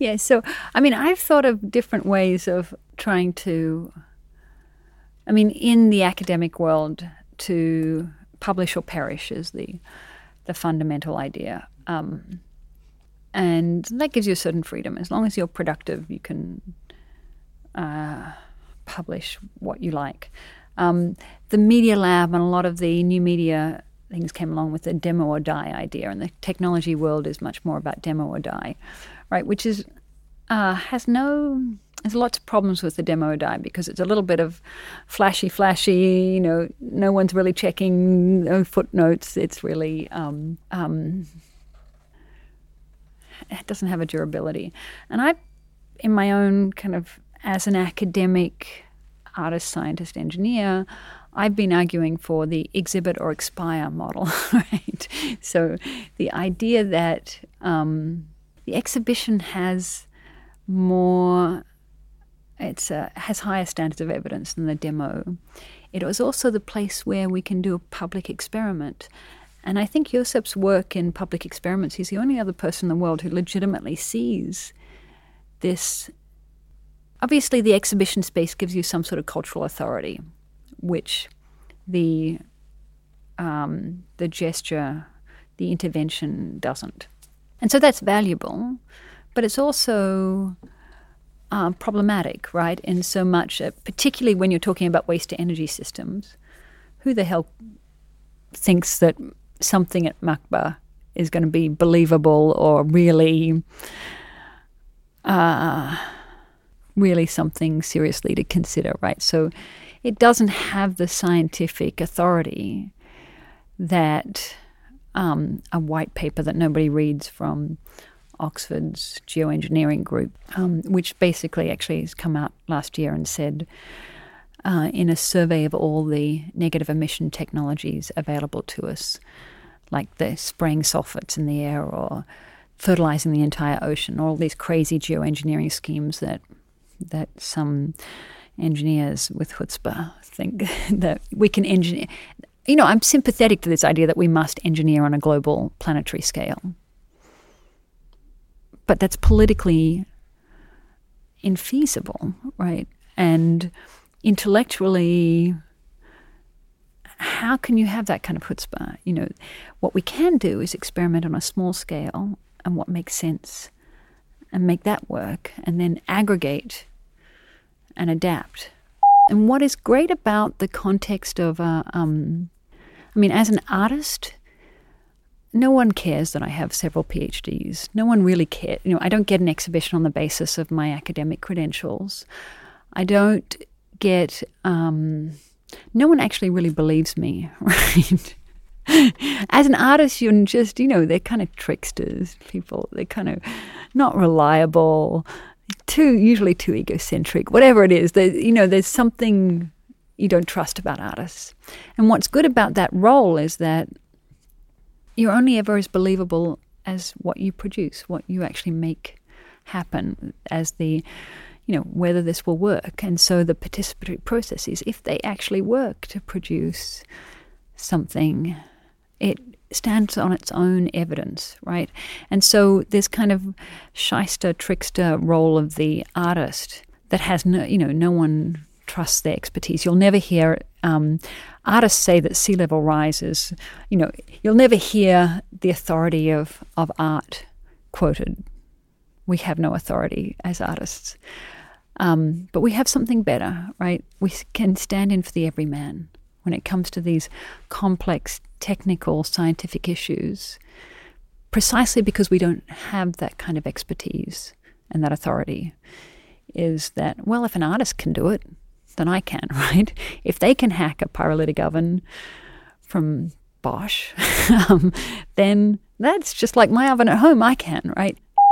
Yeah, so I mean, I've thought of different ways of trying to, I mean, in the academic world, to publish or perish is the the fundamental idea. Um, and that gives you a certain freedom. As long as you're productive, you can uh, publish what you like. Um, the Media Lab and a lot of the new media things came along with the demo or die idea, and the technology world is much more about demo or die, right? Which is uh, has no there's lots of problems with the demo or die because it's a little bit of flashy, flashy. You know, no one's really checking no footnotes. It's really um, um, it doesn't have a durability, and I, in my own kind of as an academic artist, scientist, engineer, I've been arguing for the exhibit or expire model, right? So the idea that um, the exhibition has more, it's uh, has higher standards of evidence than the demo. It was also the place where we can do a public experiment. And I think Josep's work in public experiments, he's the only other person in the world who legitimately sees this. Obviously, the exhibition space gives you some sort of cultural authority which the um, the gesture, the intervention doesn't. And so that's valuable, but it's also uh, problematic, right? In so much, uh, particularly when you're talking about waste to energy systems, who the hell thinks that something at MACBA is going to be believable or really, uh, really something seriously to consider, right? So it doesn't have the scientific authority that um, a white paper that nobody reads from Oxford's geoengineering group, um, which basically actually has come out last year and said uh, in a survey of all the negative emission technologies available to us, like the spraying sulfates in the air or fertilizing the entire ocean, all these crazy geoengineering schemes that that some engineers with chutzpah think that we can engineer. You know, I'm sympathetic to this idea that we must engineer on a global planetary scale. But that's politically infeasible, right? And intellectually, how can you have that kind of chutzpah? You know, what we can do is experiment on a small scale and what makes sense and make that work and then aggregate and adapt. And what is great about the context of, uh, um, I mean, as an artist, no one cares that I have several PhDs. No one really cares. You know, I don't get an exhibition on the basis of my academic credentials. I don't get. Um, no one actually really believes me, right? As an artist, you're just, you know, they're kind of tricksters. People, they're kind of not reliable too usually too egocentric. Whatever it is, there, you know, there's something you don't trust about artists. And what's good about that role is that you're only ever as believable as what you produce, what you actually make happen as the you know whether this will work and so the participatory processes if they actually work to produce something it stands on its own evidence, right? And so this kind of shyster, trickster role of the artist that has no, you know, no one trusts their expertise. You'll never hear um, artists say that sea level rises. You know, you'll never hear the authority of of art quoted. We have no authority as artists. Um, but we have something better, right? We can stand in for the everyman when it comes to these complex technical scientific issues precisely because we don't have that kind of expertise and that authority is that well if an artist can do it then I can right? If they can hack a pyrolytic oven from Bosch um, then that's just like my oven at home I can right